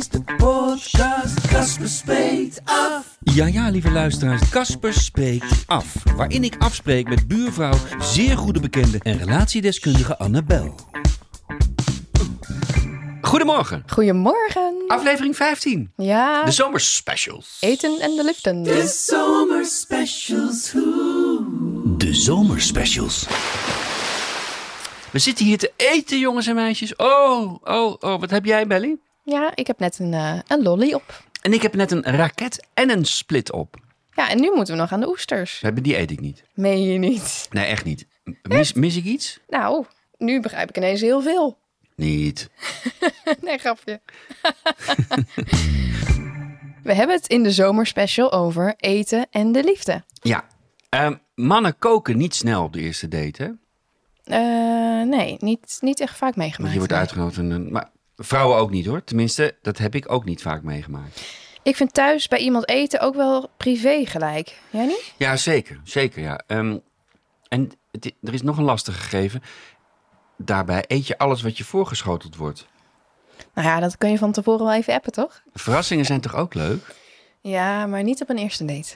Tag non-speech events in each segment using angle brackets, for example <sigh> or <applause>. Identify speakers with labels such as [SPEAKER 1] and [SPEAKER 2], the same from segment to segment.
[SPEAKER 1] Is de podcast Casper Spreekt Af.
[SPEAKER 2] Ja, ja, lieve luisteraars, Casper spreekt af. Waarin ik afspreek met buurvrouw, zeer goede bekende en relatiedeskundige Annabel. Goedemorgen,
[SPEAKER 3] Goedemorgen.
[SPEAKER 2] aflevering 15.
[SPEAKER 3] Ja,
[SPEAKER 2] De zomerspecials.
[SPEAKER 3] eten en de liften.
[SPEAKER 1] De zomerspecials. Hoe.
[SPEAKER 2] De zomerspecials. We zitten hier te eten, jongens en meisjes. Oh, oh, oh, wat heb jij, Belly?
[SPEAKER 3] Ja, ik heb net een, eh, een lolly op.
[SPEAKER 2] En ik heb net een raket en een split op.
[SPEAKER 3] Ja, en nu moeten we nog aan de oesters.
[SPEAKER 2] We hebben die eet ik niet.
[SPEAKER 3] Meen je niet?
[SPEAKER 2] Nee, echt niet. Mis, mis ik iets?
[SPEAKER 3] Nou, nu begrijp ik ineens heel veel.
[SPEAKER 2] Niet. <laughs>
[SPEAKER 3] nee, grapje. <laughs> we hebben het in de zomerspecial over eten en de liefde.
[SPEAKER 2] Ja. Ehm, mannen koken niet snel op de eerste date, hè?
[SPEAKER 3] Eh, nee, niet, niet echt vaak
[SPEAKER 2] Want
[SPEAKER 3] meegemaakt.
[SPEAKER 2] je wordt uitgenodigd. Maar vrouwen ook niet, hoor. Tenminste, dat heb ik ook niet vaak meegemaakt.
[SPEAKER 3] Ik vind thuis bij iemand eten ook wel privé gelijk. Jij niet?
[SPEAKER 2] Ja, zeker. Zeker, ja. Ehm, en het, er is nog een lastig gegeven. Daarbij eet je alles wat je voorgeschoteld wordt.
[SPEAKER 3] Nou ja, dat kun je van tevoren wel even appen, toch?
[SPEAKER 2] Verrassingen zijn toch ook leuk?
[SPEAKER 3] Ja, maar niet op een eerste date.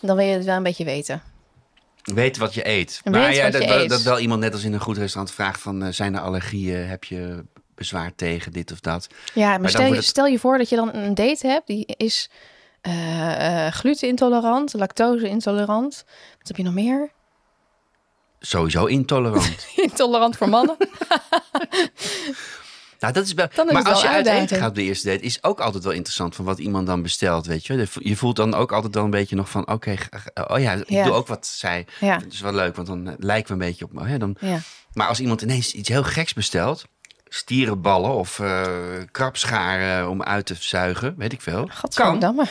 [SPEAKER 3] Dan wil je het wel een beetje weten.
[SPEAKER 2] Weet wat je eet.
[SPEAKER 3] Weet
[SPEAKER 2] maar ja, dat wel iemand net als in een goed restaurant vraagt van... eh, zijn er allergieën? Heb je bezwaar tegen dit of dat?
[SPEAKER 3] Ja, maar, stel, je,
[SPEAKER 2] het-
[SPEAKER 3] stel je voor dat je dan een date hebt die is eh, glutenintolerant, lactose-intolerant. Wat heb je nog meer?
[SPEAKER 2] Sowieso intolerant. <laughs>
[SPEAKER 3] Intolerant voor mannen. <laughs>
[SPEAKER 2] nou, dat is wel...
[SPEAKER 3] Dan is
[SPEAKER 2] maar
[SPEAKER 3] het
[SPEAKER 2] als je
[SPEAKER 3] wel
[SPEAKER 2] uit eten gaat op de eerste date... is ook altijd wel interessant van wat iemand dan bestelt, weet je. Je voelt dan ook altijd wel een beetje nog van... Oké, oh ja, ik
[SPEAKER 3] Ja.
[SPEAKER 2] doe ook wat zij.
[SPEAKER 3] Ja.
[SPEAKER 2] Dat is wel leuk, want dan lijken we een beetje op... Hè, dan,
[SPEAKER 3] Ja.
[SPEAKER 2] Maar als iemand ineens iets heel geks bestelt... stierenballen of eh krabscharen om uit te zuigen, weet ik veel. Kan.
[SPEAKER 3] Godverdamme.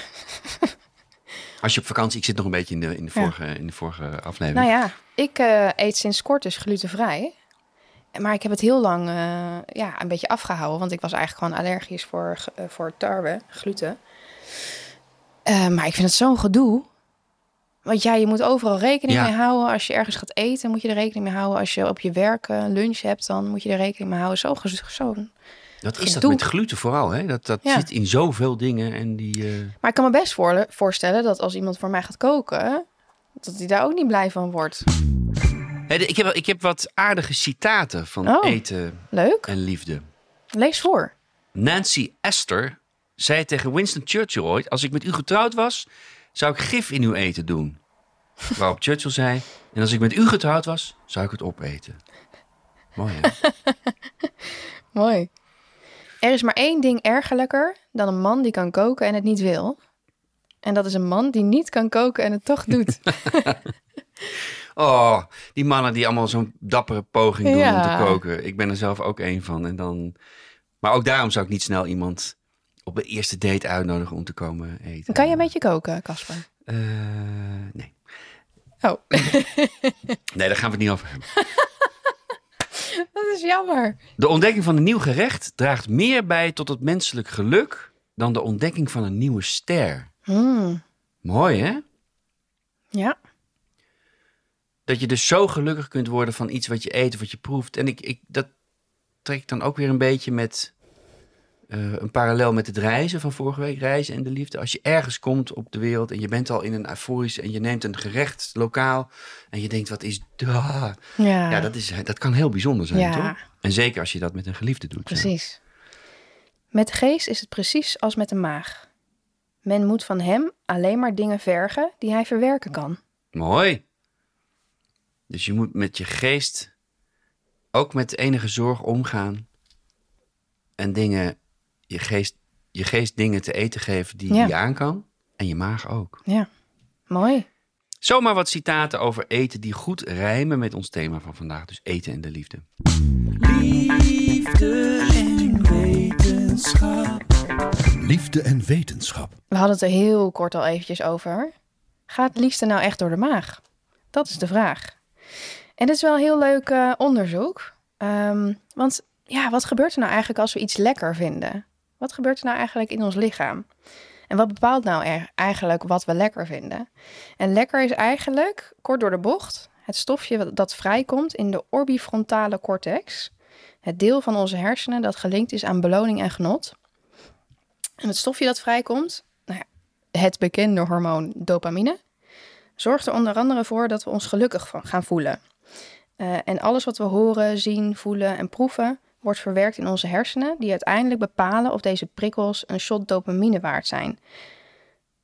[SPEAKER 2] Als je op vakantie... Ik zit nog een beetje in de, in de,
[SPEAKER 3] Ja.
[SPEAKER 2] vorige, in de vorige aflevering.
[SPEAKER 3] Nou ja, ik eh, eet sinds kort dus glutenvrij. Maar ik heb het heel lang eh, ja, een beetje afgehouden. Want ik was eigenlijk gewoon allergisch voor, voor tarwe, gluten. Maar ik vind het zo'n gedoe. Want ja, je moet overal rekening
[SPEAKER 2] Ja.
[SPEAKER 3] mee houden. Als je ergens gaat eten, moet je er rekening mee houden. Als je op je werk eh, lunch hebt, dan moet je er rekening mee houden. Zo, zo.
[SPEAKER 2] Dat is dat met gluten vooral, hè? Dat, dat
[SPEAKER 3] Ja.
[SPEAKER 2] zit in zoveel dingen en die... eh,
[SPEAKER 3] Maar ik kan me best voor, voorstellen dat als iemand voor mij gaat koken... dat hij daar ook niet blij van wordt.
[SPEAKER 2] Hey, ik, heb, ik heb wat aardige citaten van
[SPEAKER 3] Oh.
[SPEAKER 2] eten
[SPEAKER 3] Leuk.
[SPEAKER 2] en liefde.
[SPEAKER 3] Lees voor.
[SPEAKER 2] Nancy Astor zei tegen Winston Churchill ooit... als ik met u getrouwd was, zou ik gif in uw eten doen. Waarop Churchill zei... en als ik met u getrouwd was, zou ik het opeten. Mooi, hè? <laughs>
[SPEAKER 3] Mooi. Er is maar één ding ergerlijker dan een man die kan koken en het niet wil. En dat is een man die niet kan koken en het toch doet. <laughs>
[SPEAKER 2] Oh, die mannen die allemaal zo'n dappere poging doen om te koken. Ik ben er zelf ook één van. En dan... Maar ook daarom zou ik niet snel iemand op een eerste date uitnodigen om te komen eten.
[SPEAKER 3] kan je een beetje koken, Casper?
[SPEAKER 2] Eh, nee.
[SPEAKER 3] Oh, <laughs>
[SPEAKER 2] Nee, daar gaan we het niet over hebben. <laughs>
[SPEAKER 3] dat is jammer.
[SPEAKER 2] De ontdekking van een nieuw gerecht draagt meer bij tot het menselijk geluk dan de ontdekking van een nieuwe ster.
[SPEAKER 3] Hmm,
[SPEAKER 2] Mooi, hè?
[SPEAKER 3] Ja,
[SPEAKER 2] Dat je dus zo gelukkig kunt worden van iets wat je eet of wat je proeft. En ik, ik, dat trek ik dan ook weer een beetje met eh, een parallel met het reizen van vorige week. Reizen en de liefde. Als je ergens komt op de wereld en je bent al in een euforisch en je neemt een gerecht lokaal en je denkt, wat is dat?
[SPEAKER 3] ja,
[SPEAKER 2] Ja, dat, is, dat kan heel bijzonder zijn,
[SPEAKER 3] Ja.
[SPEAKER 2] toch? En zeker als je dat met een geliefde doet.
[SPEAKER 3] precies. Met de geest is het precies als met de maag. Men moet van hem alleen maar dingen vergen die hij verwerken kan.
[SPEAKER 2] Mooi. Dus je moet met je geest ook met enige zorg omgaan. En dingen, je geest, je geest dingen te eten geven die
[SPEAKER 3] Ja.
[SPEAKER 2] je aan kan. En je maag ook.
[SPEAKER 3] Ja, mooi.
[SPEAKER 2] Zomaar wat citaten over eten die goed rijmen met ons thema van vandaag. Dus eten en de liefde.
[SPEAKER 1] Liefde en wetenschap.
[SPEAKER 2] Liefde en wetenschap.
[SPEAKER 3] We hadden het er heel kort al eventjes over. Gaat liefde nou echt door de maag? Dat is de vraag. En dit is wel een heel leuk uh, onderzoek. Um, want ja, wat gebeurt er nou eigenlijk als we iets lekker vinden? Wat gebeurt er nou eigenlijk in ons lichaam? En wat bepaalt nou eigenlijk wat we lekker vinden? En lekker is eigenlijk, kort door de bocht, het stofje dat vrijkomt in de orbifrontale cortex. Het deel van onze hersenen dat gelinkt is aan beloning en genot. En het stofje dat vrijkomt, nou ja, het bekende hormoon dopamine, zorgt er onder andere voor dat we ons gelukkig gaan voelen. Uh, en alles wat we horen, zien, voelen en proeven, wordt verwerkt in onze hersenen, die uiteindelijk bepalen of deze prikkels een shot dopamine waard zijn.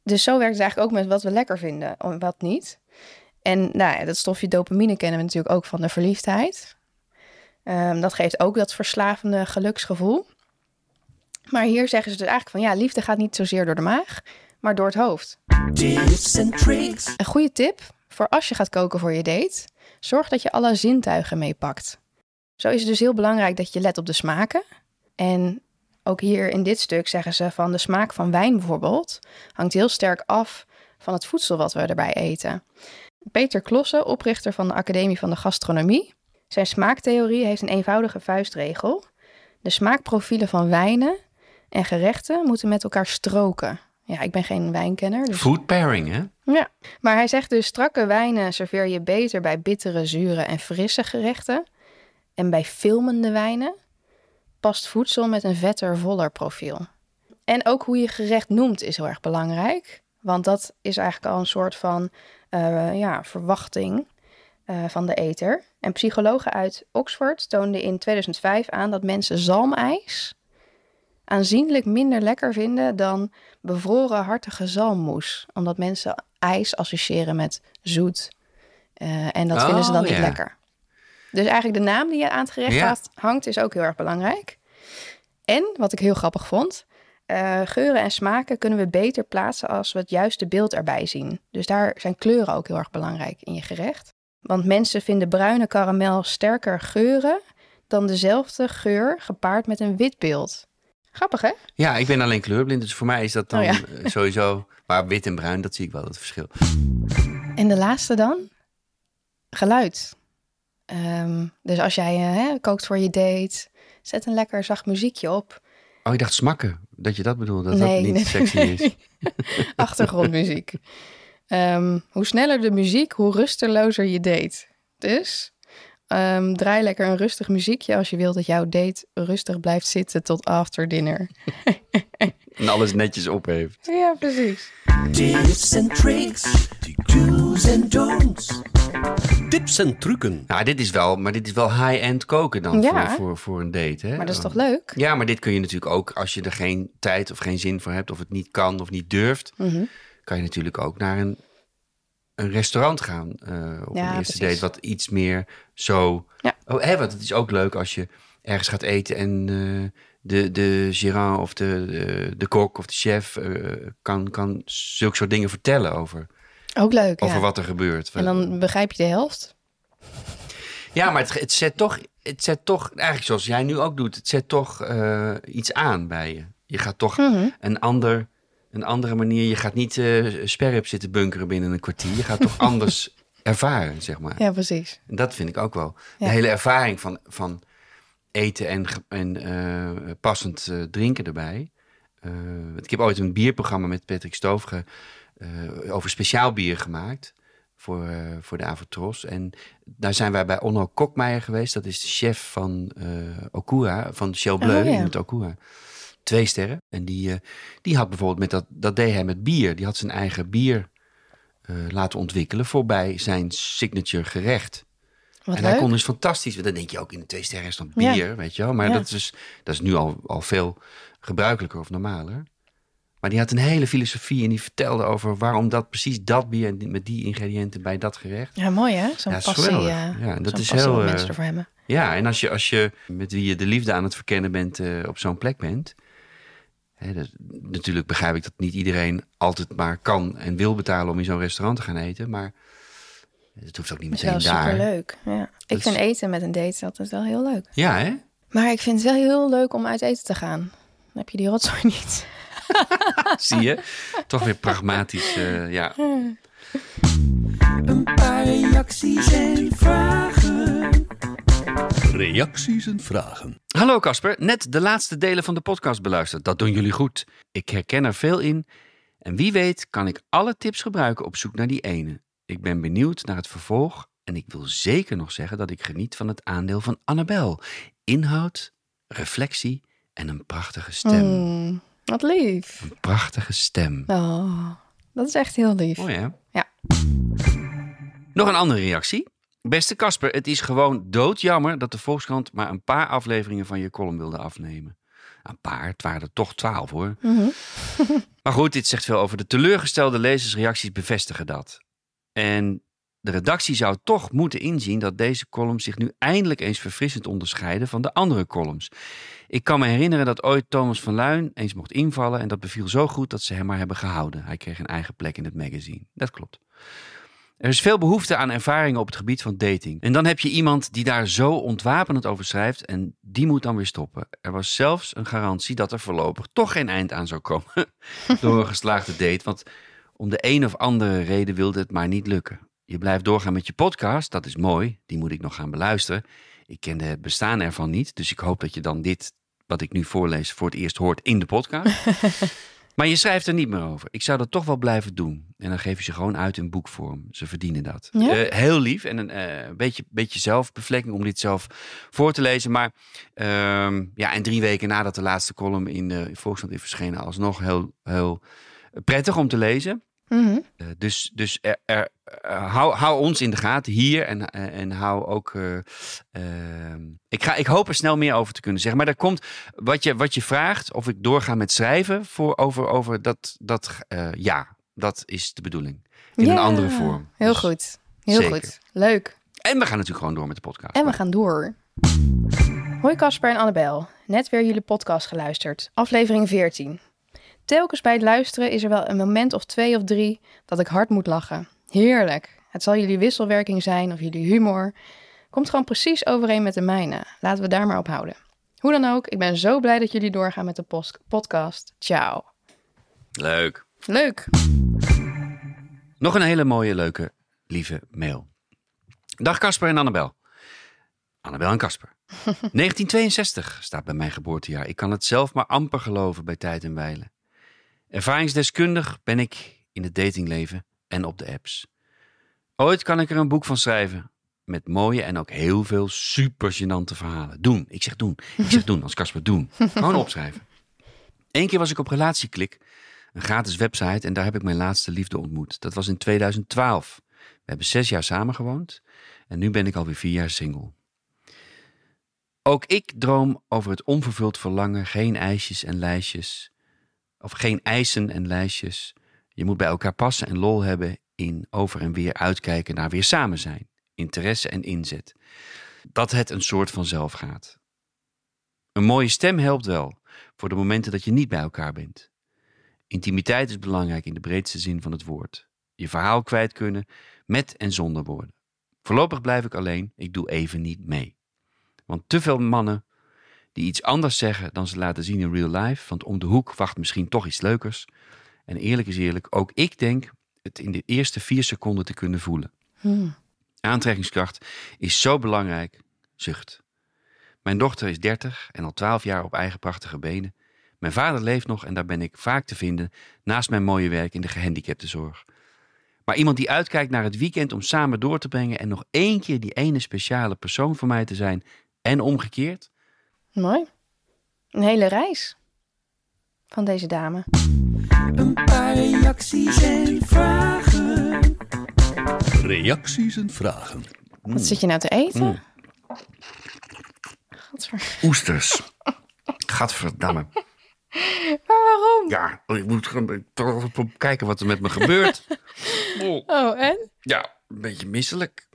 [SPEAKER 3] Dus zo werkt het eigenlijk ook met wat we lekker vinden en wat niet. En nou ja, dat stofje dopamine kennen we natuurlijk ook van de verliefdheid. Um, dat geeft ook dat verslavende geluksgevoel. Maar hier zeggen ze dus eigenlijk van ja, liefde gaat niet zozeer door de maag, maar door het hoofd. Tips en tricks. Een goede tip voor als je gaat koken voor je date: zorg dat je alle zintuigen meepakt. Zo is het dus heel belangrijk dat je let op de smaken. En ook hier in dit stuk zeggen ze van de smaak van wijn bijvoorbeeld hangt heel sterk af van het voedsel wat we erbij eten. Peter Klossen, oprichter van de Academie van de Gastronomie. Zijn smaaktheorie heeft een eenvoudige vuistregel. De smaakprofielen van wijnen en gerechten moeten met elkaar stroken. Ja, ik ben geen wijnkenner.
[SPEAKER 2] Dus... Food pairing, hè?
[SPEAKER 3] Ja, maar hij zegt dus strakke wijnen serveer je beter bij bittere, zure en frisse gerechten. En bij filmende wijnen past voedsel met een vetter, voller profiel. En ook hoe je gerecht noemt is heel erg belangrijk. Want dat is eigenlijk al een soort van uh, ja, verwachting uh, van de eter. En psychologen uit Oxford toonden in 2005 aan dat mensen zalmijs aanzienlijk minder lekker vinden dan bevroren hartige zalmmoes. Omdat mensen ijs associëren met zoet. Uh, en dat vinden ze dan oh, niet lekker. Dus eigenlijk de naam die je aan het gerecht hangt is ook heel erg belangrijk. En wat ik heel grappig vond, uh, geuren en smaken kunnen we beter plaatsen als we het juiste beeld erbij zien. Dus daar zijn kleuren ook heel erg belangrijk in je gerecht. Want mensen vinden bruine karamel sterker geuren dan dezelfde geur gepaard met een wit beeld. Grappig, hè?
[SPEAKER 2] Ja, ik ben alleen kleurblind, dus voor mij is dat dan oh eh, <laughs> sowieso... Maar wit en bruin, dat zie ik wel, het verschil.
[SPEAKER 3] En de laatste dan? Geluid. Ehm, dus als jij uh, hè, kookt voor je date, zet een lekker zacht muziekje op.
[SPEAKER 2] Oh, ik dacht smakken. Dat je dat bedoelde, dat dat niet nee, sexy is. <laughs>
[SPEAKER 3] Achtergrondmuziek. Um, hoe sneller de muziek, hoe rustelozer je date. Dus um, draai lekker een rustig muziekje als je wilt dat jouw date rustig blijft zitten tot after dinner. <laughs>
[SPEAKER 2] en alles netjes op heeft.
[SPEAKER 3] Ja, precies.
[SPEAKER 1] Tips en tricks, do's en don'ts.
[SPEAKER 2] Tips en trucken. Nou, dit is wel, maar dit is wel high-end koken dan ja. voor, voor, voor een date. Hè?
[SPEAKER 3] Maar dat is toch leuk?
[SPEAKER 2] Ja, maar dit kun je natuurlijk ook als je er geen tijd of geen zin voor hebt, of het niet kan of niet durft, mm kan je natuurlijk ook naar een, een restaurant gaan uh, op ja, een eerste date, wat iets meer zo. Ja. Oh, hè, want het is ook leuk als je ergens gaat eten en uh, de, de gérant of de, de, de, kok of de chef uh, kan, kan zulke soort dingen vertellen over.
[SPEAKER 3] Ook leuk.
[SPEAKER 2] Over wat er gebeurt.
[SPEAKER 3] En dan begrijp je de helft.
[SPEAKER 2] Ja, maar het, het, zet toch, het zet toch, eigenlijk zoals jij nu ook doet, het zet toch uh, iets aan bij je. Je gaat toch mm een, ander, een andere manier, je gaat niet uh, sperrip zitten bunkeren binnen een kwartier. Je gaat toch <laughs> anders ervaren, zeg maar.
[SPEAKER 3] Ja, precies.
[SPEAKER 2] En dat vind ik ook wel. Ja. De hele ervaring van, van eten en, en uh, passend drinken erbij. ik heb ooit een bierprogramma met Patrick Stoofge over speciaal bier gemaakt voor, voor de Avatros. En daar zijn wij bij Onno Kokmeijer geweest. Dat is de chef van Okura, van Shell Bleu oh, ja. in het Okura. Twee sterren. En die, die had bijvoorbeeld met dat, dat deed hij met bier. Die had zijn eigen bier laten ontwikkelen voorbij zijn signature gerecht.
[SPEAKER 3] Wat
[SPEAKER 2] en hij kon dus fantastisch. Dan denk je ook in de twee sterren is dan bier, weet je wel. Maar dat, is, dat is nu al, al veel gebruikelijker of normaler. Maar die had een hele filosofie en die vertelde over waarom dat precies dat bier met die ingrediënten bij dat gerecht.
[SPEAKER 3] Ja, mooi hè? Zo'n ja, passie.
[SPEAKER 2] Uh, ja, dat is heel. Mensen hebben. Ja, en als je, als je met wie je de liefde aan het verkennen bent uh, op zo'n plek bent. Hè, dat, natuurlijk begrijp ik dat niet iedereen altijd maar kan en wil betalen om in zo'n restaurant te gaan eten. Maar het hoeft ook niet meteen
[SPEAKER 3] daar.
[SPEAKER 2] Dat
[SPEAKER 3] is leuk. Ja. Ik vind eten met een date altijd wel heel leuk.
[SPEAKER 2] Ja, hè?
[SPEAKER 3] Maar ik vind het wel heel leuk om uit eten te gaan. Dan heb je die rotzooi niet. <laughs>
[SPEAKER 2] Zie je? Toch weer pragmatisch, eh, ja.
[SPEAKER 1] Een paar reacties en vragen.
[SPEAKER 4] Reacties en vragen.
[SPEAKER 2] Hallo Casper, net de laatste delen van de podcast beluisterd. Dat doen jullie goed. Ik herken er veel in. En wie weet kan ik alle tips gebruiken op zoek naar die ene. Ik ben benieuwd naar het vervolg. En ik wil zeker nog zeggen dat ik geniet van het aandeel van Annabel. Inhoud, reflectie en een prachtige stem.
[SPEAKER 3] Mm, wat lief.
[SPEAKER 2] Een prachtige stem.
[SPEAKER 3] Oh, dat is echt heel lief.
[SPEAKER 2] Mooi hè?
[SPEAKER 3] Ja.
[SPEAKER 2] Nog een andere reactie. Beste Casper, het is gewoon doodjammer dat de Volkskrant maar een paar afleveringen van je column wilde afnemen. Een paar, het waren er toch twaalf hoor.
[SPEAKER 3] Mhm. <laughs> <laughs>
[SPEAKER 2] Maar goed, dit zegt veel over de teleurgestelde lezersreacties bevestigen dat. En de redactie zou toch moeten inzien dat deze columns zich nu eindelijk eens verfrissend onderscheiden van de andere columns. Ik kan me herinneren dat ooit Thomas van Luin eens mocht invallen en dat beviel zo goed dat ze hem maar hebben gehouden. Hij kreeg een eigen plek in het magazine. Dat klopt. Er is veel behoefte aan ervaringen op het gebied van dating. En dan heb je iemand die daar zo ontwapenend over schrijft en die moet dan weer stoppen. Er was zelfs een garantie dat er voorlopig toch geen eind aan zou komen <laughs> door een geslaagde date. Want om de een of andere reden wilde het maar niet lukken. Je blijft doorgaan met je podcast, dat is mooi. Die moet ik nog gaan beluisteren. Ik kende het bestaan ervan niet, dus ik hoop dat je dan dit, wat ik nu voorlees, voor het eerst hoort in de podcast. <laughs> maar je schrijft er niet meer over. Ik zou dat toch wel blijven doen. En dan geef je ze gewoon uit in boekvorm. Ze verdienen dat.
[SPEAKER 3] Ja?
[SPEAKER 2] Eh, heel lief en een eh, beetje, beetje zelfbevlekking om dit zelf voor te lezen. Maar ehm, ja, en drie weken nadat de laatste column in de Volkskrant is verschenen, alsnog heel, heel prettig om te lezen.
[SPEAKER 3] Mhm.
[SPEAKER 2] Eh, dus dus er, er, eh, hou, hou ons in de gaten hier en, eh, en hou ook. eh, ehm, ik, ga, ik hoop er snel meer over te kunnen zeggen. Maar er komt wat je, wat je vraagt, of ik doorga met schrijven voor, over, over dat. dat ja, dat is de bedoeling. In een andere vorm.
[SPEAKER 3] Heel
[SPEAKER 2] Dus-
[SPEAKER 3] goed. Heel
[SPEAKER 2] zeker.
[SPEAKER 3] goed. Leuk.
[SPEAKER 2] En we gaan natuurlijk gewoon door met de podcast.
[SPEAKER 3] En we gaan door. Hoi Casper en Annabel. Net weer jullie podcast geluisterd. Aflevering 14. Telkens bij het luisteren is er wel een moment of twee of drie dat ik hard moet lachen. Heerlijk. Het zal jullie wisselwerking zijn of jullie humor. Komt gewoon precies overeen met de mijne. Laten we daar maar op houden. Hoe dan ook, ik ben zo blij dat jullie doorgaan met de podcast. Ciao.
[SPEAKER 2] Leuk.
[SPEAKER 3] Leuk.
[SPEAKER 2] Nog een hele mooie, leuke, lieve mail. Dag Casper en Annabel. Annabel en Casper. <laughs> 1962 staat bij mijn geboortejaar. Ik kan het zelf maar amper geloven bij tijd en wijle. Ervaringsdeskundig ben ik in het datingleven en op de apps. Ooit kan ik er een boek van schrijven. Met mooie en ook heel veel super gênante verhalen. Doen. Ik zeg doen. Ik zeg doen als Casper doen. Gewoon <laughs> opschrijven. Eén keer was ik op Relatieklik een gratis website en daar heb ik mijn laatste liefde ontmoet. Dat was in 2012. We hebben zes jaar samengewoond en nu ben ik alweer vier jaar single. Ook ik droom over het onvervuld verlangen, geen ijsjes en lijstjes. Of geen eisen en lijstjes. Je moet bij elkaar passen en lol hebben in over en weer uitkijken naar weer samen zijn. Interesse en inzet. Dat het een soort van zelf gaat. Een mooie stem helpt wel voor de momenten dat je niet bij elkaar bent. Intimiteit is belangrijk in de breedste zin van het woord. Je verhaal kwijt kunnen, met en zonder woorden. Voorlopig blijf ik alleen, ik doe even niet mee. Want te veel mannen die iets anders zeggen dan ze laten zien in real life, want om de hoek wacht misschien toch iets leukers. En eerlijk is eerlijk, ook ik denk het in de eerste vier seconden te kunnen voelen.
[SPEAKER 3] Hmm.
[SPEAKER 2] Aantrekkingskracht is zo belangrijk, zucht. Mijn dochter is 30 en al 12 jaar op eigen prachtige benen. Mijn vader leeft nog en daar ben ik vaak te vinden naast mijn mooie werk in de gehandicaptenzorg. Maar iemand die uitkijkt naar het weekend om samen door te brengen en nog één keer die ene speciale persoon voor mij te zijn en omgekeerd.
[SPEAKER 3] Mooi. Een hele reis van deze dame.
[SPEAKER 1] Een paar reacties en vragen.
[SPEAKER 4] Reacties en vragen.
[SPEAKER 3] Wat zit je nou te eten?
[SPEAKER 2] Mm.
[SPEAKER 3] Godver- <laughs>
[SPEAKER 2] Oesters. Gadverdamme.
[SPEAKER 3] Maar waarom?
[SPEAKER 2] Ja, ik moet gewoon toch kijken wat er met me gebeurt. Oh. <laughs>
[SPEAKER 3] Oh, en?
[SPEAKER 2] Ja, een beetje misselijk.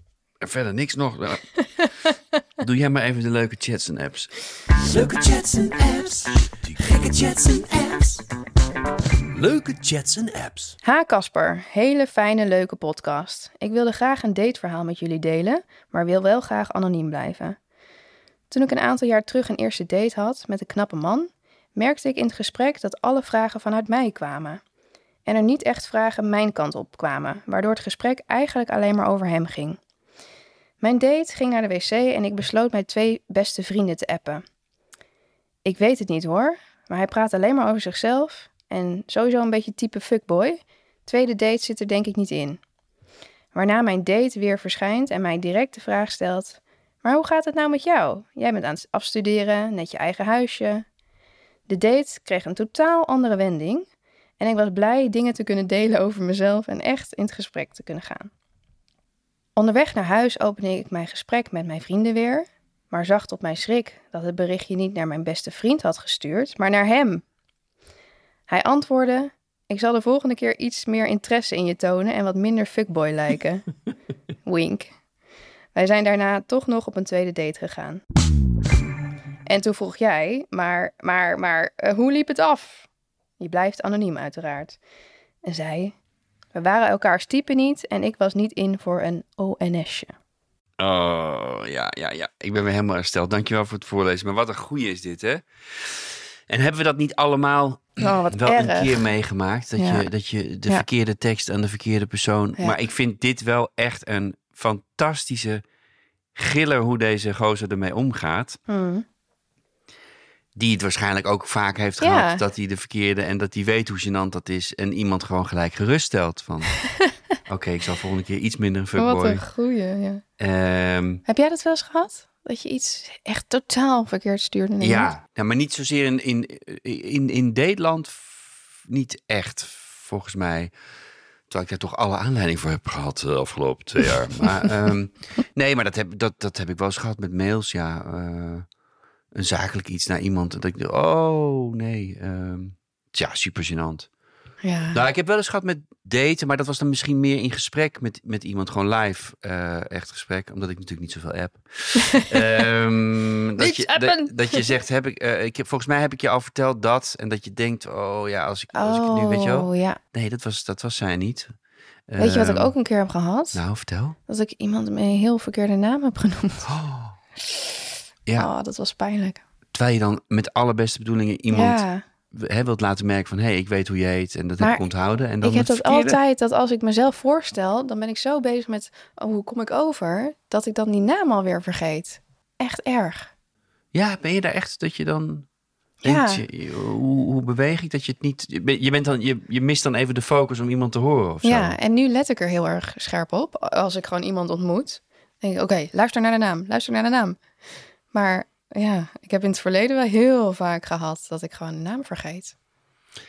[SPEAKER 2] Verder niks nog. <laughs> Doe jij maar even de leuke chats en apps.
[SPEAKER 1] Leuke chats en apps. Gekke chats en apps.
[SPEAKER 4] Leuke chats en apps.
[SPEAKER 3] Ha Casper, hele fijne leuke podcast. Ik wilde graag een dateverhaal met jullie delen, maar wil wel graag anoniem blijven. Toen ik een aantal jaar terug een eerste date had met een knappe man, merkte ik in het gesprek dat alle vragen vanuit mij kwamen. En er niet echt vragen mijn kant op kwamen, waardoor het gesprek eigenlijk alleen maar over hem ging. Mijn date ging naar de wc en ik besloot mijn twee beste vrienden te appen. Ik weet het niet hoor, maar hij praat alleen maar over zichzelf en sowieso een beetje type fuckboy. Tweede date zit er denk ik niet in. Waarna mijn date weer verschijnt en mij direct de vraag stelt: Maar hoe gaat het nou met jou? Jij bent aan het afstuderen, net je eigen huisje. De date kreeg een totaal andere wending en ik was blij dingen te kunnen delen over mezelf en echt in het gesprek te kunnen gaan. Onderweg naar huis opende ik mijn gesprek met mijn vrienden weer, maar zag tot mijn schrik dat het berichtje niet naar mijn beste vriend had gestuurd, maar naar hem. Hij antwoordde: Ik zal de volgende keer iets meer interesse in je tonen en wat minder fuckboy lijken. <laughs> Wink. Wij zijn daarna toch nog op een tweede date gegaan. En toen vroeg jij, maar, maar, maar, uh, hoe liep het af? Je blijft anoniem uiteraard. En zei, we waren elkaars type niet en ik was niet in voor een ONSje.
[SPEAKER 2] Oh, ja, ja, ja. Ik ben weer helemaal hersteld. Dankjewel voor het voorlezen. Maar wat een goeie is dit, hè? En hebben we dat niet allemaal
[SPEAKER 3] Oh, wat
[SPEAKER 2] wel
[SPEAKER 3] erg.
[SPEAKER 2] een keer meegemaakt? Dat,
[SPEAKER 3] Ja.
[SPEAKER 2] je, dat je de
[SPEAKER 3] Ja.
[SPEAKER 2] verkeerde tekst aan de verkeerde persoon...
[SPEAKER 3] Ja.
[SPEAKER 2] Maar ik vind dit wel echt een fantastische giller hoe deze gozer ermee omgaat.
[SPEAKER 3] Hmm.
[SPEAKER 2] Die het waarschijnlijk ook vaak heeft
[SPEAKER 3] Ja.
[SPEAKER 2] gehad dat hij de verkeerde... en dat hij weet hoe gênant dat is. En iemand gewoon gelijk geruststelt van... <laughs> Oké, ik zal volgende keer iets minder een
[SPEAKER 3] wat een goeie, ja.
[SPEAKER 2] Ehm,
[SPEAKER 3] Heb jij dat wel eens gehad? Dat je iets echt totaal verkeerd stuurde?
[SPEAKER 2] Ja, maar niet zozeer in, in, in, in Nederland niet echt, volgens mij. Terwijl ik daar toch alle aanleiding voor heb gehad de afgelopen twee jaar. Maar, <laughs> ehm, nee, maar dat heb, dat, dat heb ik wel eens gehad met mails, ja. eh, een zakelijk iets naar iemand. Dat ik oh nee. ehm ja, super gênant.
[SPEAKER 3] Ja.
[SPEAKER 2] Nou, ik heb wel eens gehad met daten, maar dat was dan misschien meer in gesprek met, met iemand, gewoon live, eh, echt gesprek, omdat ik natuurlijk niet zoveel app. <laughs> Ehm, dat, je, dat, dat je zegt, heb ik, eh, ik heb, volgens mij heb ik je al verteld dat, en dat je denkt, oh ja, als ik, als ik nu, weet je wel.
[SPEAKER 3] Oh, ja.
[SPEAKER 2] Nee, dat was, dat was zij niet.
[SPEAKER 3] Weet je wat ik
[SPEAKER 2] Ehm,
[SPEAKER 3] ook een keer heb gehad?
[SPEAKER 2] Nou, vertel.
[SPEAKER 3] Dat ik iemand met een heel verkeerde naam heb genoemd.
[SPEAKER 2] Oh. <laughs> Ja,
[SPEAKER 3] Oh, dat was pijnlijk.
[SPEAKER 2] terwijl je dan met alle beste bedoelingen iemand
[SPEAKER 3] ja.
[SPEAKER 2] hè, wilt laten merken van, hé, hey, ik weet hoe je heet, en dat heb
[SPEAKER 3] Maar
[SPEAKER 2] ik onthouden. En dan
[SPEAKER 3] Ik heb
[SPEAKER 2] het
[SPEAKER 3] dat
[SPEAKER 2] verkeerde.
[SPEAKER 3] altijd, dat als ik mezelf voorstel, dan ben ik zo bezig met, oh, hoe kom ik over? Dat ik dan die naam alweer vergeet. Echt erg.
[SPEAKER 2] Ja, ben je daar echt dat je dan
[SPEAKER 3] Ja.
[SPEAKER 2] je- hoe, hoe beweeg ik dat je het niet... Je, bent- je, bent dan, je, je mist dan even de focus om iemand te horen of zo.
[SPEAKER 3] Ja, en nu let ik er heel erg scherp op. Als ik gewoon iemand ontmoet, denk ik, oké, luister naar de naam, luister naar de naam. Maar ja, ik heb in het verleden wel heel vaak gehad dat ik gewoon de naam vergeet.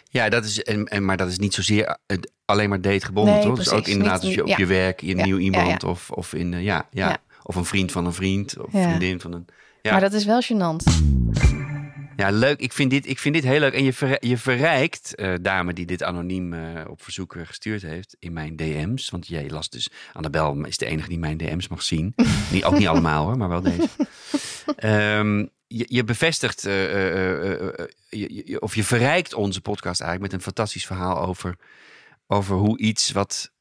[SPEAKER 2] Ja, dat is, en, en, maar dat is niet zozeer eh, alleen maar dategebonden,
[SPEAKER 3] Nee,
[SPEAKER 2] toch? Dus ook inderdaad
[SPEAKER 3] Niet-
[SPEAKER 2] als je op
[SPEAKER 3] ja.
[SPEAKER 2] je werk, je
[SPEAKER 3] Ja,
[SPEAKER 2] nieuw iemand
[SPEAKER 3] ja.
[SPEAKER 2] Of, of in, eh, ja, ja, of een vriend van een vriend of
[SPEAKER 3] Ja.
[SPEAKER 2] vriendin van een... Ja.
[SPEAKER 3] Maar dat is wel gênant.
[SPEAKER 2] Ja, leuk. Ik vind dit, ik vind dit heel leuk. En je, verri- je verrijkt, eh, dame die dit anoniem op verzoek gestuurd heeft, in mijn DM's. Want jij las dus, Annabel is de enige die mijn DM's mag zien. <laughs> niet, ook niet allemaal hoor, maar wel deze. Ehm, je, je bevestigt, eh, eh, eh, je- je- of je verrijkt onze podcast eigenlijk met een fantastisch verhaal over, over hoe iets wat,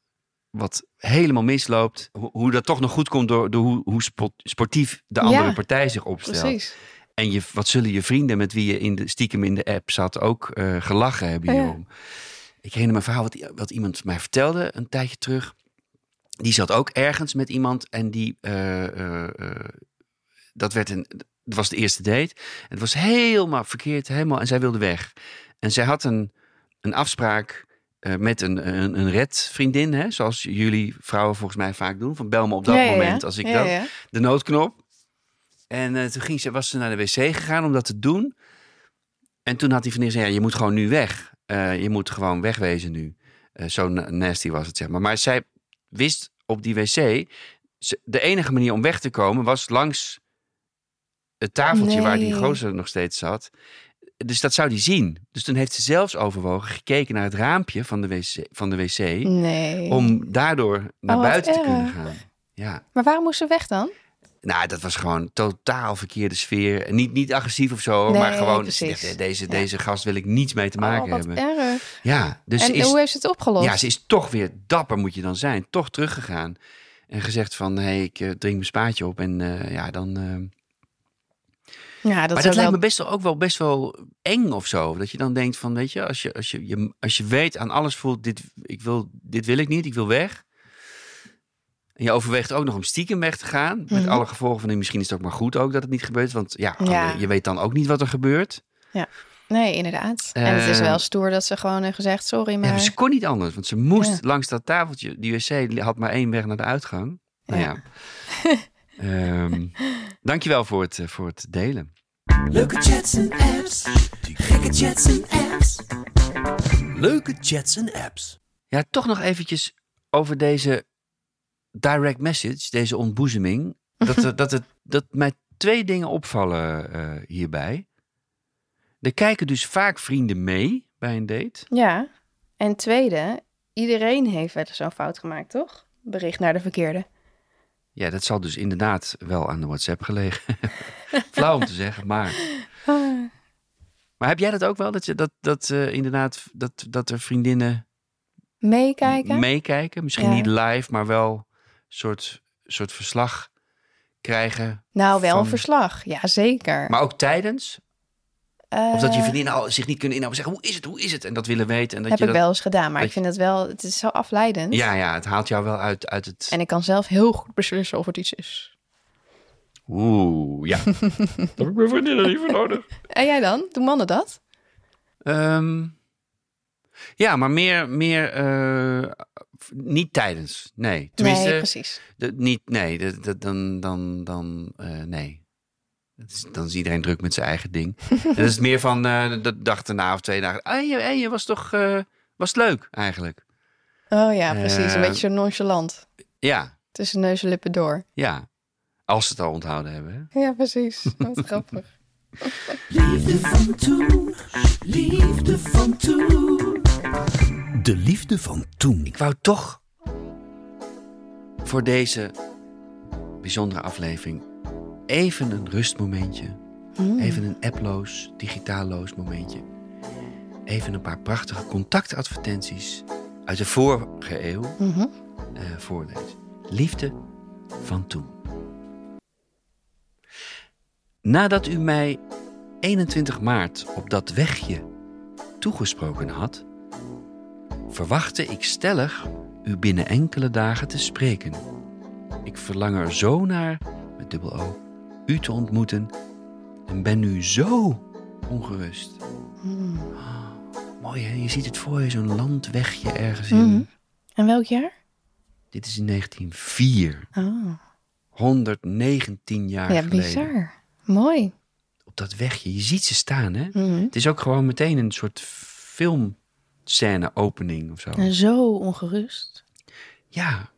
[SPEAKER 2] wat helemaal misloopt, hoe, hoe dat toch nog goed komt door, door hoe, hoe sport- sportief de andere
[SPEAKER 3] Ja,
[SPEAKER 2] partij zich opstelt.
[SPEAKER 3] Precies.
[SPEAKER 2] En je, wat zullen je vrienden met wie je in de, stiekem in de app zat ook gelachen hebben
[SPEAKER 3] Ja.
[SPEAKER 2] hierom. Ik herinner me een verhaal wat, wat iemand mij vertelde een tijdje terug. Die zat ook ergens met iemand en die, dat werd een, dat was de eerste date. En het was helemaal verkeerd, helemaal, en zij wilde weg. En zij had een, een afspraak eh, met een, een, een redvriendin, hè, zoals jullie vrouwen volgens mij vaak doen. Van bel me op dat
[SPEAKER 3] Ja, ja, ja.
[SPEAKER 2] moment als ik
[SPEAKER 3] Ja,
[SPEAKER 2] dat de noodknop. En eh, toen ging ze, was ze naar de wc gegaan om dat te doen. En toen had die vriendin gezegd, ja, je moet gewoon nu weg. Eh, je moet gewoon wegwezen nu. Zo na- nasty was het, zeg maar. Maar zij wist op die wc... de enige manier om weg te komen was langs het tafeltje waar die gozer nog steeds zat. Dus dat zou die zien. Dus toen heeft ze zelfs overwogen, gekeken naar het raampje van de wc, van de wc
[SPEAKER 3] Nee.
[SPEAKER 2] om daardoor naar
[SPEAKER 3] Oh,
[SPEAKER 2] buiten te kunnen gaan. Ja.
[SPEAKER 3] Maar waarom moest ze weg dan?
[SPEAKER 2] Nou, dat was gewoon totaal verkeerde sfeer. Niet, niet agressief of zo,
[SPEAKER 3] Nee,
[SPEAKER 2] maar gewoon dacht, deze,
[SPEAKER 3] Ja.
[SPEAKER 2] deze gast wil ik niets mee te maken
[SPEAKER 3] oh, wat
[SPEAKER 2] hebben.
[SPEAKER 3] erg.
[SPEAKER 2] Ja, dus
[SPEAKER 3] en
[SPEAKER 2] is,
[SPEAKER 3] hoe heeft ze het opgelost?
[SPEAKER 2] ja, ze is toch weer dapper, moet je dan zijn. Toch teruggegaan. En gezegd van, hé, hey, ik eh, drink mijn spaatje op. En eh, ja, dan... eh,
[SPEAKER 3] Ja, dat
[SPEAKER 2] maar dat
[SPEAKER 3] wel...
[SPEAKER 2] lijkt me best wel, ook wel best wel eng of zo. Dat je dan denkt van, weet je, als je, als je, je, als je weet aan alles voelt, dit, ik wil, dit wil ik niet, ik wil weg. En je overweegt ook nog om stiekem weg te gaan. Met
[SPEAKER 3] Mhm.
[SPEAKER 2] alle gevolgen van, die misschien is het ook maar goed ook dat het niet gebeurt. Want ja,
[SPEAKER 3] Ja.
[SPEAKER 2] je weet dan ook niet wat er gebeurt.
[SPEAKER 3] Nee, inderdaad. en het is wel stoer dat ze gewoon heeft gezegd, sorry,
[SPEAKER 2] Ja,
[SPEAKER 3] maar...
[SPEAKER 2] maar ze kon niet anders, want ze moest
[SPEAKER 3] Ja.
[SPEAKER 2] langs dat tafeltje. Die wc had maar één weg naar de uitgang. Nou ja. <laughs> Ehm, <laughs> dankjewel voor het, eh, voor het delen.
[SPEAKER 1] Leuke chats en apps. Gekke chats en apps.
[SPEAKER 4] Leuke chats en apps.
[SPEAKER 2] Ja, toch nog eventjes over deze direct message, deze ontboezeming. Dat, er- <laughs> dat, het, dat mij twee dingen opvallen eh, hierbij. Er kijken dus vaak vrienden mee bij een date.
[SPEAKER 3] Ja. En tweede, iedereen heeft wel eens zo'n fout gemaakt, toch? Bericht naar de verkeerde.
[SPEAKER 2] Ja, dat zal dus inderdaad wel aan de WhatsApp gelegen. <laughs> Flauw om te zeggen, maar... Maar heb jij dat ook wel? Dat, je, dat, dat eh, inderdaad, dat, dat er vriendinnen
[SPEAKER 3] Meekijken?
[SPEAKER 2] meekijken? Misschien
[SPEAKER 3] Ja.
[SPEAKER 2] niet live, maar wel een soort, soort verslag krijgen.
[SPEAKER 3] nou, wel een verslag. Ja, zeker.
[SPEAKER 2] Maar ook tijdens? Of dat je
[SPEAKER 3] Eh,
[SPEAKER 2] vriendinnen al zich niet kunnen inhouden. Zeggen, hoe is het, hoe is het? En dat willen weten. En dat
[SPEAKER 3] heb
[SPEAKER 2] je
[SPEAKER 3] ik
[SPEAKER 2] dat...
[SPEAKER 3] wel eens gedaan, maar
[SPEAKER 2] dat
[SPEAKER 3] ik vind het wel... Het is zo afleidend.
[SPEAKER 2] Ja, ja, het haalt jou wel uit, uit het...
[SPEAKER 3] En ik kan zelf heel goed beslissen of het iets is.
[SPEAKER 2] Oeh, ja. <laughs> Daar heb ik mijn vriendinnen niet voor nodig. <laughs>
[SPEAKER 3] En jij dan? Doen mannen dat?
[SPEAKER 2] Ehm, ja, maar meer, meer eh, niet tijdens. Nee, tenminste,
[SPEAKER 3] nee, precies.
[SPEAKER 2] de- niet, nee, de- de- dan, dan, dan, eh, nee. Is, dan is iedereen druk met zijn eigen ding. <laughs> en dat is meer van eh, de dag erna of twee dagen. Ah, je, hey, je was toch, eh, was het leuk eigenlijk?
[SPEAKER 3] Oh ja, precies. Een
[SPEAKER 2] Eh,
[SPEAKER 3] beetje zo nonchalant.
[SPEAKER 2] Ja,
[SPEAKER 3] Tussen neus en lippen door.
[SPEAKER 2] ja. Als ze het al onthouden hebben. Hè?
[SPEAKER 3] Ja, precies. Wat <laughs> grappig.
[SPEAKER 1] Liefde van toen. Liefde van toen.
[SPEAKER 4] De liefde van toen.
[SPEAKER 2] Ik wou toch voor deze bijzondere aflevering even een rustmomentje.
[SPEAKER 3] Hmm.
[SPEAKER 2] Even een apploos, digitaalloos momentje. Even een paar prachtige contactadvertenties uit de vorige eeuw voorlezen. Liefde van toen. Nadat u mij 21 maart op dat wegje toegesproken had, verwachtte ik stellig u binnen enkele dagen te spreken. Ik verlang er zo naar, met dubbel O, u te ontmoeten en ben nu zo ongerust.
[SPEAKER 3] Hmm.
[SPEAKER 2] Mooi hè, je ziet het voor je, zo'n landwegje ergens in.
[SPEAKER 3] Mhm. En welk jaar?
[SPEAKER 2] Dit is in 1904,
[SPEAKER 3] Oh.
[SPEAKER 2] 119 jaar
[SPEAKER 3] Ja,
[SPEAKER 2] geleden.
[SPEAKER 3] bizar. Mooi.
[SPEAKER 2] Op dat wegje, je ziet ze staan hè.
[SPEAKER 3] Mhm.
[SPEAKER 2] Het is ook gewoon meteen een soort filmscène opening of zo.
[SPEAKER 3] En zo ongerust.
[SPEAKER 2] Ja.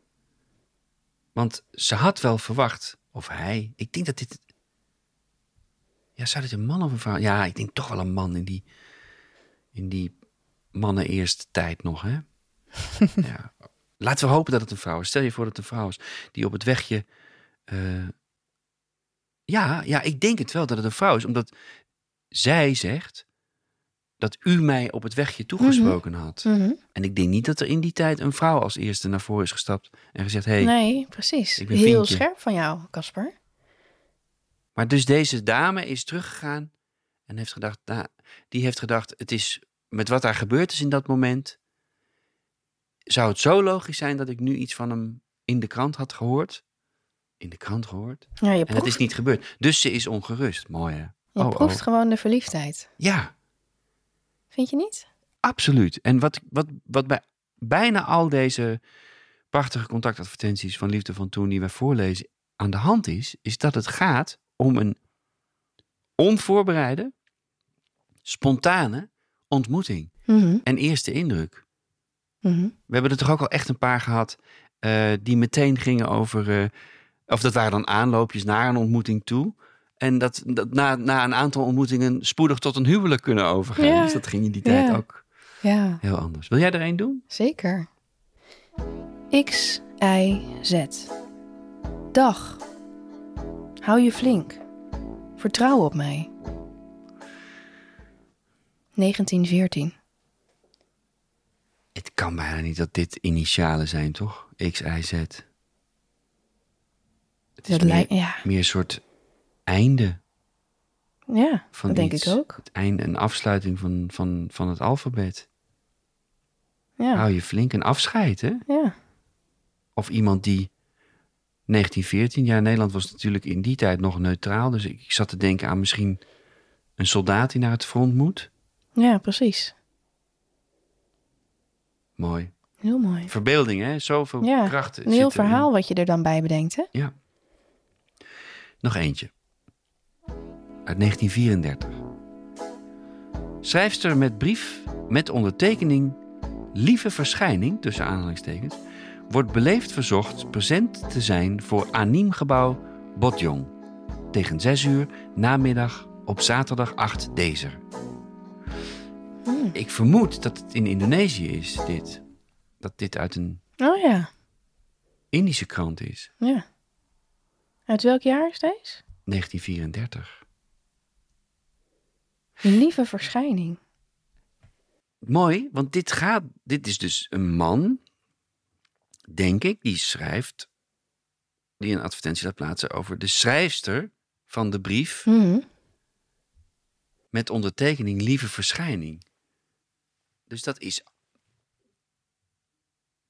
[SPEAKER 2] Want ze had wel verwacht, of hij, ik denk dat dit... Ja, zou dit een man of een vrouw? Ja, ik denk toch wel een man in die, in die mannen eerste tijd nog, hè? <laughs> ja. Laten we hopen dat het een vrouw is. Stel je voor dat het een vrouw is die op het wegje... eh, ja, ja, ik denk het wel dat het een vrouw is, omdat zij zegt dat u mij op het wegje toegesproken had.
[SPEAKER 3] Mhm.
[SPEAKER 2] En ik denk niet dat er in die tijd een vrouw als eerste naar voren is gestapt en gezegd. Hey.
[SPEAKER 3] Nee, precies.
[SPEAKER 2] Ik ben
[SPEAKER 3] Heel scherp van jou, Casper.
[SPEAKER 2] Maar dus deze dame is teruggegaan en heeft gedacht: nou, die heeft gedacht, het is met wat daar gebeurd is in dat moment. Zou het zo logisch zijn dat ik nu iets van hem in de krant had gehoord? In de krant gehoord?
[SPEAKER 3] Ja, je
[SPEAKER 2] En dat
[SPEAKER 3] proeft,
[SPEAKER 2] is niet gebeurd. Dus ze is ongerust. Mooi hè?
[SPEAKER 3] je
[SPEAKER 2] Oh,
[SPEAKER 3] proeft
[SPEAKER 2] oh.
[SPEAKER 3] gewoon de verliefdheid.
[SPEAKER 2] Ja,
[SPEAKER 3] Vind je niet?
[SPEAKER 2] Absoluut. En wat, wat, wat bij bijna al deze prachtige contactadvertenties van Liefde van Toen die we voorlezen aan de hand is, is dat het gaat om een onvoorbereide, spontane ontmoeting
[SPEAKER 3] Mhm.
[SPEAKER 2] en eerste indruk.
[SPEAKER 3] Mhm.
[SPEAKER 2] We hebben er toch ook al echt een paar gehad eh, die meteen gingen over, eh, of dat waren dan aanloopjes naar een ontmoeting toe. En dat, dat na, na een aantal ontmoetingen spoedig tot een huwelijk kunnen overgaan.
[SPEAKER 3] Ja.
[SPEAKER 2] Dus dat ging in die tijd
[SPEAKER 3] Ja.
[SPEAKER 2] ook
[SPEAKER 3] Ja,
[SPEAKER 2] heel anders. Wil jij er een doen?
[SPEAKER 3] zeker. X, Y, Z. Dag. Hou je flink. Vertrouw op mij. 1914.
[SPEAKER 2] Het kan bijna niet dat dit initialen zijn, toch? X, Y, Z. Het is meer,
[SPEAKER 3] ja,
[SPEAKER 2] meer een soort einde.
[SPEAKER 3] Ja,
[SPEAKER 2] van
[SPEAKER 3] dat denk
[SPEAKER 2] iets.
[SPEAKER 3] ik ook.
[SPEAKER 2] Het einde en afsluiting van, van, van het alfabet.
[SPEAKER 3] Ja,
[SPEAKER 2] Hou je flink een afscheid, hè?
[SPEAKER 3] ja.
[SPEAKER 2] Of iemand die 1914, ja, Nederland was natuurlijk in die tijd nog neutraal. Dus ik, ik zat te denken aan misschien een soldaat die naar het front moet.
[SPEAKER 3] ja precies.
[SPEAKER 2] Mooi.
[SPEAKER 3] Heel mooi.
[SPEAKER 2] Verbeelding, hè? Zoveel
[SPEAKER 3] Ja,
[SPEAKER 2] kracht.
[SPEAKER 3] een heel verhaal wat je er dan bij bedenkt, hè?
[SPEAKER 2] Ja. Nog eentje. Uit 1934. Schrijfster met brief met ondertekening Lieve verschijning, tussen aanhalingstekens, wordt beleefd verzocht present te zijn voor Animgebouw Botjong. Tegen 6 uur namiddag op zaterdag 8 dezer. Ik vermoed dat het in Indonesië is, dit. Dat dit uit een
[SPEAKER 3] Oh ja,
[SPEAKER 2] Indische krant is.
[SPEAKER 3] ja. Uit welk jaar is deze?
[SPEAKER 2] 1934.
[SPEAKER 3] Lieve verschijning.
[SPEAKER 2] Mooi, want dit gaat. Dit is dus een man, denk ik, die schrijft. Die een advertentie laat plaatsen over de schrijfster van de brief.
[SPEAKER 3] Mhm.
[SPEAKER 2] met ondertekening Lieve Verschijning. Dus dat is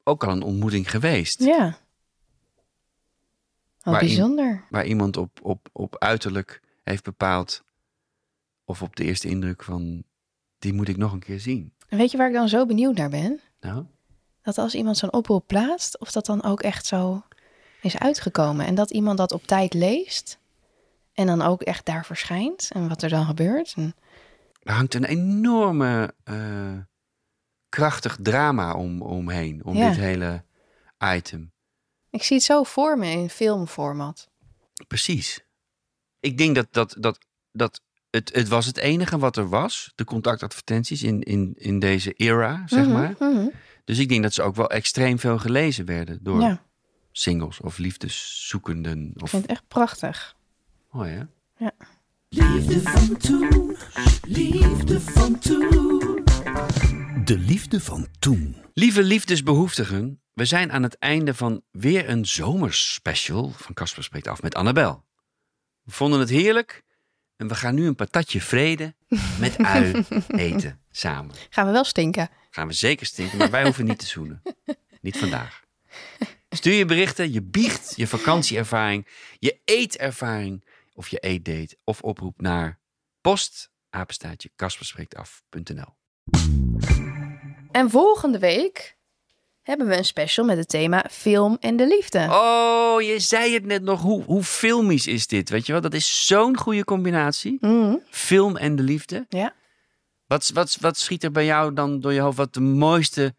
[SPEAKER 2] ook al een ontmoeting geweest.
[SPEAKER 3] Ja.
[SPEAKER 2] Waarin-
[SPEAKER 3] bijzonder.
[SPEAKER 2] Waar iemand op, op, op uiterlijk heeft bepaald. Of op de eerste indruk van. die moet ik nog een keer zien.
[SPEAKER 3] En weet je waar ik dan zo benieuwd naar ben?
[SPEAKER 2] Nou,
[SPEAKER 3] Dat als iemand zo'n oproep plaatst, of dat dan ook echt zo is uitgekomen. En dat iemand dat op tijd leest. En dan ook echt daar verschijnt. En wat er dan gebeurt. En,
[SPEAKER 2] er hangt een enorme. eh, krachtig drama om, omheen. Om
[SPEAKER 3] Ja.
[SPEAKER 2] dit hele item.
[SPEAKER 3] ik zie het zo voor me in filmformat.
[SPEAKER 2] Precies. Ik denk dat, dat, dat, dat het, het was het enige wat er was. De contactadvertenties in, in, in deze era, zeg
[SPEAKER 3] Mhm,
[SPEAKER 2] maar.
[SPEAKER 3] mhm.
[SPEAKER 2] Dus ik denk dat ze ook wel extreem veel gelezen werden door
[SPEAKER 3] Ja,
[SPEAKER 2] singles of liefdeszoekenden.
[SPEAKER 3] ik vind het echt prachtig.
[SPEAKER 2] oh ja.
[SPEAKER 1] Liefde van toen, liefde van toen.
[SPEAKER 4] De liefde van toen.
[SPEAKER 2] Lieve liefdesbehoeftigen, we zijn aan het einde van weer een zomerspecial van Casper Spreekt Af met Annabel. We vonden het heerlijk en we gaan nu een patatje vrede met <laughs> ui eten samen.
[SPEAKER 3] Gaan we wel stinken.
[SPEAKER 2] Gaan we zeker stinken, maar wij hoeven niet te zoenen. <laughs> Niet vandaag. Stuur je berichten, je biecht, je vakantieervaring, je eetervaring of je eetdate of oproep naar post apenstaatje kasperspreektaf.nl.
[SPEAKER 3] En volgende week hebben we een special met het thema film en de liefde.
[SPEAKER 2] Oh, je zei het net nog. Hoe, hoe filmisch is dit? Weet je wel, dat is zo'n goede combinatie.
[SPEAKER 3] Mhm,
[SPEAKER 2] Film en de liefde.
[SPEAKER 3] Ja.
[SPEAKER 2] Wat, wat, wat schiet er bij jou dan door je hoofd? Wat de mooiste,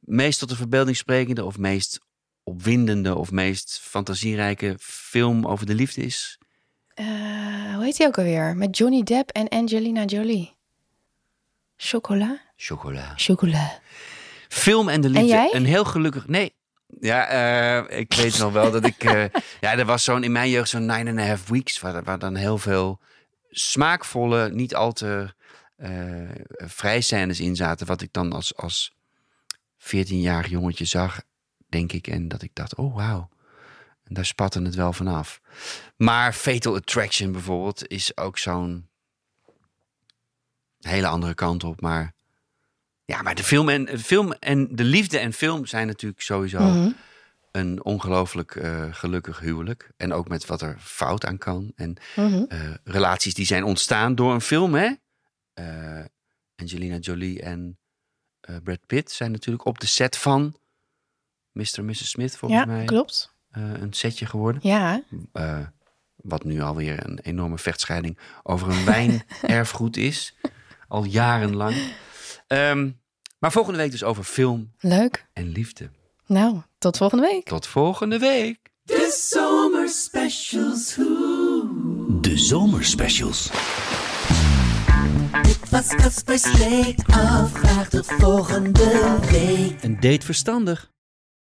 [SPEAKER 2] meest tot de verbeelding sprekende of meest opwindende of meest fantasierijke film over de liefde is?
[SPEAKER 3] Eh, hoe heet die ook alweer? Met Johnny Depp en Angelina Jolie. Chocola?
[SPEAKER 2] Chocola.
[SPEAKER 3] Chocola.
[SPEAKER 2] Film en de liefde.
[SPEAKER 3] jij?
[SPEAKER 2] Een heel gelukkig. Nee. Ja, eh, ik weet nog wel dat ik. eh, <laughs> ja, er was zo'n in mijn jeugd zo'n nine and a half weeks. Waar, waar dan heel veel smaakvolle, niet al te eh vrij scènes in zaten. Wat ik dan als, als 14-jarig jongetje zag, denk ik. En dat ik dacht, oh wauw. En daar spatte het wel vanaf. Maar Fatal Attraction bijvoorbeeld is ook zo'n hele andere kant op. Maar ja, maar de film en, film en de liefde en film zijn natuurlijk sowieso
[SPEAKER 3] Mhm.
[SPEAKER 2] een ongelooflijk eh, gelukkig huwelijk. En ook met wat er fout aan kan. En
[SPEAKER 3] Mhm.
[SPEAKER 2] eh, relaties die zijn ontstaan door een film, hè? Eh, Angelina Jolie en Brad Pitt zijn natuurlijk op de set van Mr. en Mrs. Smith, volgens
[SPEAKER 3] Ja,
[SPEAKER 2] mij,
[SPEAKER 3] klopt.
[SPEAKER 2] eh, een setje geworden.
[SPEAKER 3] Ja,
[SPEAKER 2] wat nu alweer een enorme vechtscheiding over een wijnerfgoed is. Al jarenlang. Ehm, maar volgende week dus over film
[SPEAKER 3] leuk.
[SPEAKER 2] en liefde.
[SPEAKER 3] Nou, tot volgende week.
[SPEAKER 2] Tot volgende week.
[SPEAKER 1] De zomerspecials.
[SPEAKER 4] De zomerspecials.
[SPEAKER 1] Dit was Casper Sleet af, graag tot volgende week.
[SPEAKER 2] Een date verstandig.